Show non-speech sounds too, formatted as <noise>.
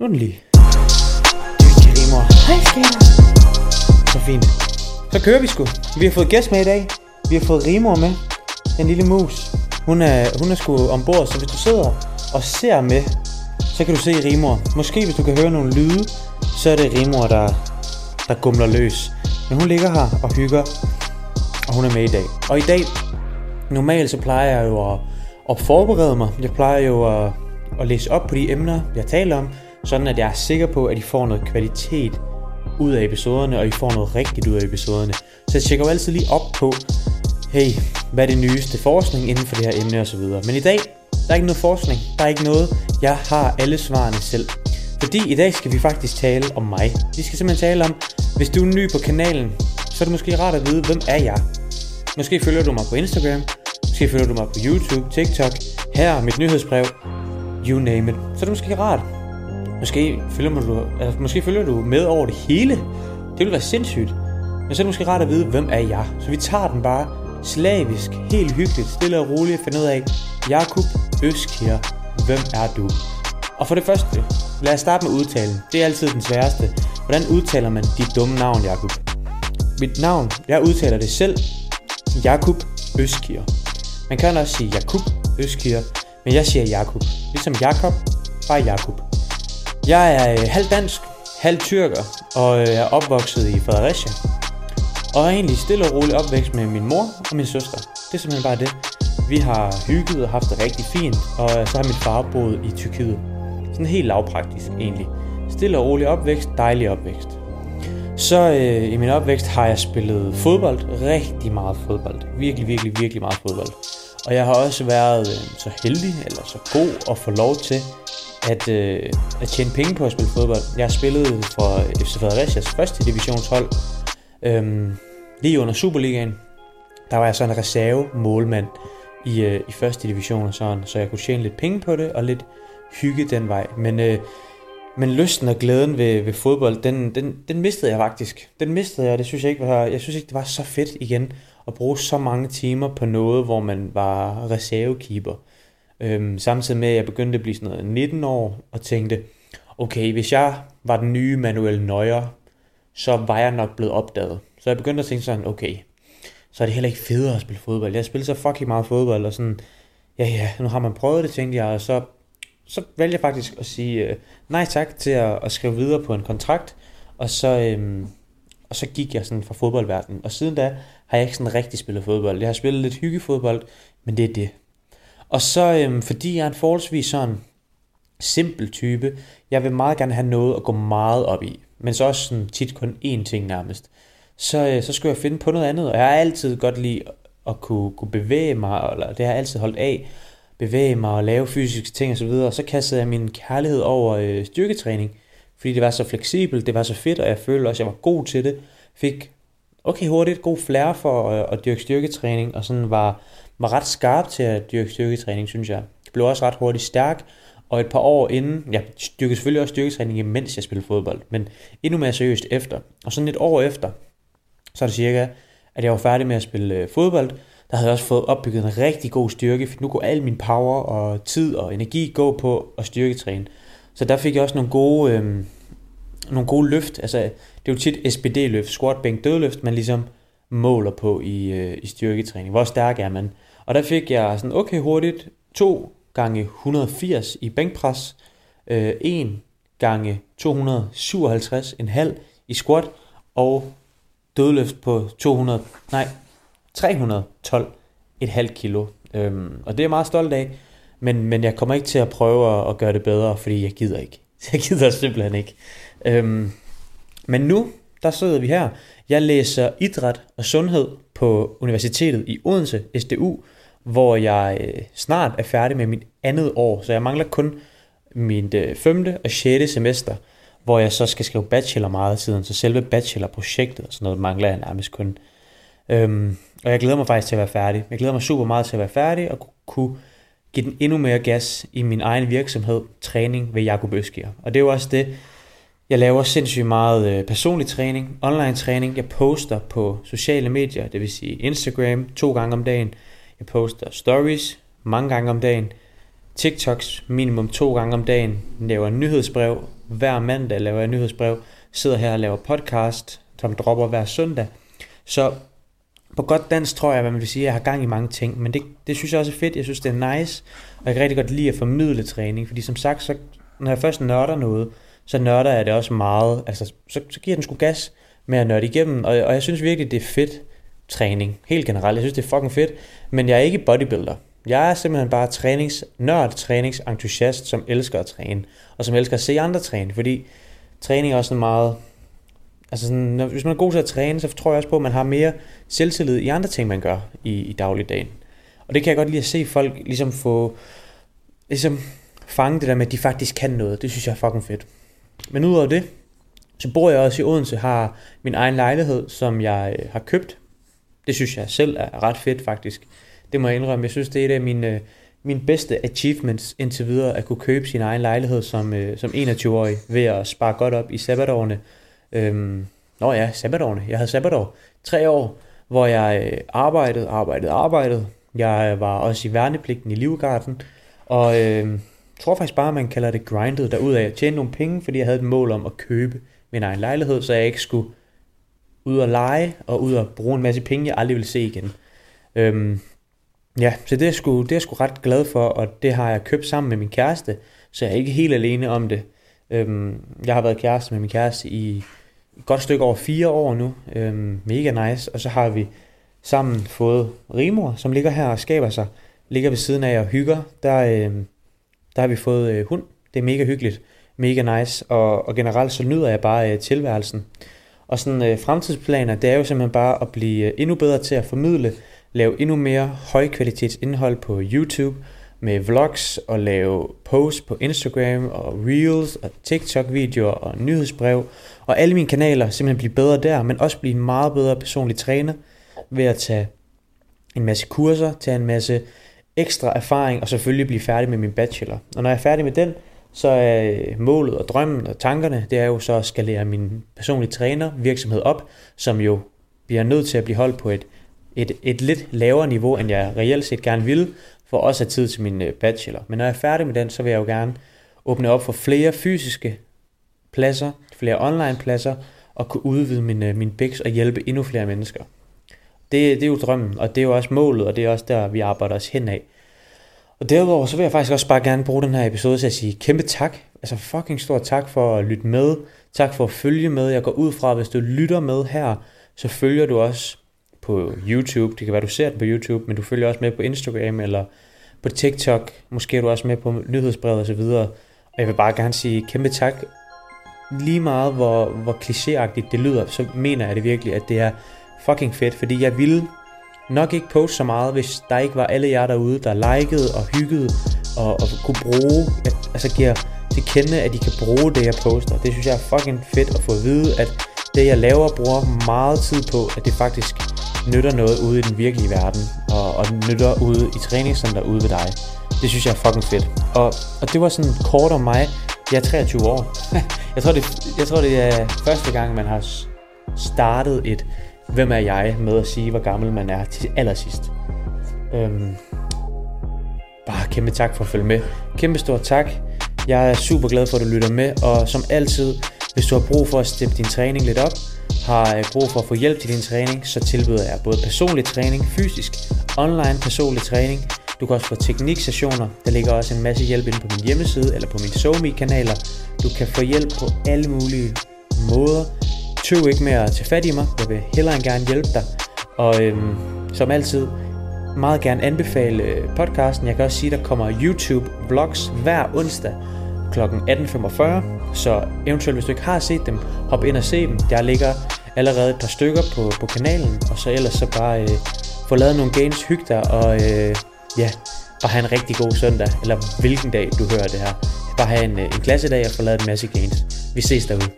Nu er den lige. Hej skater. Så fint. Så kører vi sgu. Vi har fået gæst med i dag. Vi har fået rimor med. Den lille mus. Hun er, hun er sgu ombord, så hvis du sidder og ser med, så kan du se rimor. Måske hvis du kan høre nogle lyde, så er det rimor, der, der gumler løs. Men hun ligger her og hygger, og hun er med i dag. Og i dag, normalt så plejer jeg jo at, at forberede mig. Jeg plejer jo at, at læse op på de emner, jeg taler om, sådan at jeg er sikker på, at I får noget kvalitet ud af episoderne, og I får noget rigtigt ud af episoderne. Så jeg tjekker jo altid lige op på, hey, hvad er det nyeste forskning inden for det her emne osv. Men i dag, der er ikke noget forskning. Der er ikke noget, jeg har alle svarene selv. Fordi i dag skal vi faktisk tale om mig. Vi skal simpelthen tale om, hvis du er ny på kanalen, så er det måske rart at vide, hvem er jeg? Måske følger du mig på Instagram, måske følger du mig på YouTube, TikTok, her mit nyhedsbrev, you name it. Så er det måske rart. Måske følger du, altså, måske følger du med over det hele. Det vil være sindssygt. Men så er det måske rart at vide, hvem er jeg? Så vi tager den bare slavisk, helt hyggeligt, stille og roligt, finde ud af, Jakub Øskir, hvem er du? Og for det første, lad os starte med udtalen. Det er altid den sværeste. Hvordan udtaler man dit dumme navn, Jakub? Mit navn, jeg udtaler det selv, Jakub Øskir. Man kan også sige Jakub Øskir, men jeg siger Jakub. Ligesom Jakob, bare Jakub. Jeg er øh, halv dansk, halv tyrker, og øh, er opvokset i Fredericia. Og er egentlig stille og roligt opvækst med min mor og min søster. Det er simpelthen bare det. Vi har hygget og haft det rigtig fint, og øh, så har min far boet i Tyrkiet. Sådan helt lavpraktisk egentlig. Stille og rolig opvækst, dejlig opvækst. Så øh, i min opvækst har jeg spillet fodbold, rigtig meget fodbold. Virkelig, virkelig, virkelig meget fodbold. Og jeg har også været øh, så heldig, eller så god at få lov til at, øh, at tjene penge på at spille fodbold. Jeg har spillet for FC Fredericias første divisionshold, øhm, lige under Superligaen. Der var jeg sådan en reserve målmand i, øh, i første division og sådan, så jeg kunne tjene lidt penge på det og lidt hygge den vej. Men, øh, men lysten og glæden ved, ved fodbold, den, den, den mistede jeg faktisk. Den mistede jeg, det synes jeg ikke var, jeg synes ikke, det var så fedt igen at bruge så mange timer på noget, hvor man var reservekeeper. Øhm, samtidig med, at jeg begyndte at blive sådan noget 19 år, og tænkte, okay, hvis jeg var den nye Manuel Neuer, så var jeg nok blevet opdaget. Så jeg begyndte at tænke sådan, okay, så er det heller ikke federe at spille fodbold. Jeg spiller så fucking meget fodbold, og sådan, ja ja, nu har man prøvet det, tænkte jeg, og så, så valgte jeg faktisk at sige øh, nej tak til at, at skrive videre på en kontrakt, og så, øh, og så gik jeg sådan fra fodboldverdenen. Og siden da har jeg ikke sådan rigtig spillet fodbold. Jeg har spillet lidt hyggefodbold, men det er det. Og så øhm, fordi jeg er en forholdsvis sådan simpel type, jeg vil meget gerne have noget at gå meget op i, men så også sådan tit kun én ting nærmest så, øh, så skulle jeg finde på noget andet. Og jeg har altid godt lide at kunne, kunne bevæge mig, eller det har jeg altid holdt af, bevæge mig og lave fysiske ting osv. Og så kastede jeg min kærlighed over øh, styrketræning, fordi det var så fleksibelt, det var så fedt, og jeg følte også, at jeg var god til det. Fik okay hurtigt god flair for øh, at dyrke styrketræning, og sådan var, var ret skarp til at dyrke styrketræning, synes jeg. Jeg blev også ret hurtigt stærk, og et par år inden, jeg dyrkede selvfølgelig også styrketræning, mens jeg spillede fodbold, men endnu mere seriøst efter. Og sådan et år efter, så er det cirka, at jeg var færdig med at spille øh, fodbold. Der havde jeg også fået opbygget en rigtig god styrke, for nu går al min power og tid og energi gå på at styrketræne. Så der fik jeg også nogle gode, øh, nogle gode løft. Altså, det er jo tit SPD-løft, squat, bænk, dødløft, man ligesom måler på i, øh, i styrketræning. Hvor stærk er man? Og der fik jeg sådan okay hurtigt 2 gange 180 i bænkpres, øh, 1 gange 257,5 i squat, og dødløft på 200, nej, 312 et halvt kilo. Øhm, og det er jeg meget stolt af, men, men jeg kommer ikke til at prøve at, at gøre det bedre, fordi jeg gider ikke. <laughs> Jeg gider simpelthen ikke. Øhm, men nu, der sidder vi her. Jeg læser idræt og sundhed på Universitetet i Odense, SDU, hvor jeg øh, snart er færdig med mit andet år, så jeg mangler kun mit øh, femte og sjette semester hvor jeg så skal skrive bachelor meget siden, så selve bachelorprojektet og sådan noget mangler jeg nærmest kun. Øhm, og jeg glæder mig faktisk til at være færdig. Jeg glæder mig super meget til at være færdig og kunne give den endnu mere gas i min egen virksomhed, træning ved Jakob Øskier. Og det er jo også det, jeg laver sindssygt meget øh, personlig træning, online træning. Jeg poster på sociale medier, det vil sige Instagram to gange om dagen. Jeg poster stories mange gange om dagen. TikToks minimum to gange om dagen, laver nyhedsbrev. Hver mandag, laver jeg nyhedsbrev, sidder her og laver podcast, som dropper hver søndag. Så på godt dansk tror jeg, hvad man vil sige, at jeg har gang i mange ting, men det, det synes jeg også er fedt, jeg synes det er nice, og jeg kan rigtig godt lide at formidle træning, fordi som sagt, så, når jeg først nørder noget, så nørder jeg det også meget, altså så, så giver den sgu gas med at nørde igennem, og, og jeg synes virkelig, det er fedt træning, helt generelt, jeg synes det er fucking fedt, men jeg er ikke bodybuilder, jeg er simpelthen bare træningsnørd, træningsentusiast, som elsker at træne, og som elsker at se andre træne, fordi træning er også sådan meget, altså sådan, når, hvis man er god til at træne, så tror jeg også på, at man har mere selvtillid i andre ting, man gør i, i dagligdagen. Og det kan jeg godt lide at se folk ligesom få, ligesom fange det der med, at de faktisk kan noget. Det synes jeg er fucking fedt. Men udover det, så bor jeg også i Odense, har min egen lejlighed, som jeg øh, har købt. Det synes jeg selv er ret fedt faktisk. Det må jeg indrømme. Jeg synes, det er et af mine, øh, mine bedste achievements indtil videre, at kunne købe sin egen lejlighed som, øh, som 21-årig ved at spare godt op i sabbatårene. Øhm, nå ja, sabbatårene. Jeg havde sabbatår. Tre år, hvor jeg øh, arbejdede, arbejdede, arbejdede. Jeg øh, var også i værnepligten i Livgarden, og øh, tror faktisk bare, man kalder det grindet derudad. Jeg tjente nogle penge, fordi jeg havde et mål om at købe min egen lejlighed, så jeg ikke skulle ud og lege og ud og bruge en masse penge, jeg aldrig ville se igen. Øhm, Ja, så det er, sgu, det er jeg sgu ret glad for, og det har jeg købt sammen med min kæreste, så jeg er ikke helt alene om det. Øhm, jeg har været kæreste med min kæreste i et godt stykke over fire år nu. Øhm, mega nice. Og så har vi sammen fået Rimor, som ligger her og skaber sig. Ligger ved siden af og hygger. Der, øhm, der har vi fået øh, hund. Det er mega hyggeligt. Mega nice. Og, og generelt så nyder jeg bare øh, tilværelsen. Og sådan øh, fremtidsplaner, det er jo simpelthen bare at blive øh, endnu bedre til at formidle lave endnu mere højkvalitetsindhold på YouTube med vlogs og lave posts på Instagram og Reels og TikTok-videoer og nyhedsbrev og alle mine kanaler simpelthen blive bedre der, men også blive en meget bedre personlig træner ved at tage en masse kurser, tage en masse ekstra erfaring og selvfølgelig blive færdig med min bachelor. Og når jeg er færdig med den, så er målet og drømmen og tankerne, det er jo så at skalere min personlige træner virksomhed op, som jo bliver nødt til at blive holdt på et et, et lidt lavere niveau, end jeg reelt set gerne vil, for også at have tid til min øh, bachelor. Men når jeg er færdig med den, så vil jeg jo gerne åbne op for flere fysiske pladser, flere online pladser, og kunne udvide min, øh, min BIX og hjælpe endnu flere mennesker. Det, det er jo drømmen, og det er jo også målet, og det er også der, vi arbejder os hen af. Og derudover, så vil jeg faktisk også bare gerne bruge den her episode til at sige kæmpe tak. Altså fucking stor tak for at lytte med. Tak for at følge med. Jeg går ud fra, at hvis du lytter med her, så følger du også på YouTube. Det kan være, du ser det på YouTube, men du følger også med på Instagram eller på TikTok. Måske er du også med på nyhedsbrevet osv. Og jeg vil bare gerne sige kæmpe tak. Lige meget hvor, hvor klichéagtigt det lyder, så mener jeg det virkelig, at det er fucking fedt, fordi jeg ville nok ikke poste så meget, hvis der ikke var alle jer derude, der likede og hyggede og, og kunne bruge, at, altså giver til kende, at de kan bruge det, jeg poster. Det synes jeg er fucking fedt at få at vide, at det, jeg laver, bruger meget tid på, at det faktisk nytter noget ude i den virkelige verden, og, og nytter ude i træningscenter ude ved dig. Det synes jeg er fucking fedt. Og, og det var sådan kort om mig. Jeg er 23 år. <laughs> jeg, tror, det, jeg tror, det er første gang, man har startet et Hvem er jeg? med at sige, hvor gammel man er til allersidst. Øhm, bare kæmpe tak for at følge med. Kæmpe stor tak. Jeg er super glad for, at du lytter med, og som altid, hvis du har brug for at steppe din træning lidt op, har brug for at få hjælp til din træning, så tilbyder jeg både personlig træning, fysisk, online personlig træning. Du kan også få tekniksessioner. Der ligger også en masse hjælp inde på min hjemmeside eller på mine SoMe-kanaler. Du kan få hjælp på alle mulige måder. Tøv ikke med at tage fat i mig. Jeg vil hellere end gerne hjælpe dig. Og øhm, som altid, meget gerne anbefale øh, podcasten. Jeg kan også sige, at der kommer YouTube-vlogs hver onsdag kl. 18.45. Så eventuelt, hvis du ikke har set dem, hop ind og se dem. Der ligger allerede et par stykker på, på kanalen, og så ellers så bare øh, få lavet nogle gains, hygge dig, og øh, ja, bare have en rigtig god søndag, eller hvilken dag du hører det her. Bare have en, en en klassedag og få lavet en masse gains. Vi ses derude.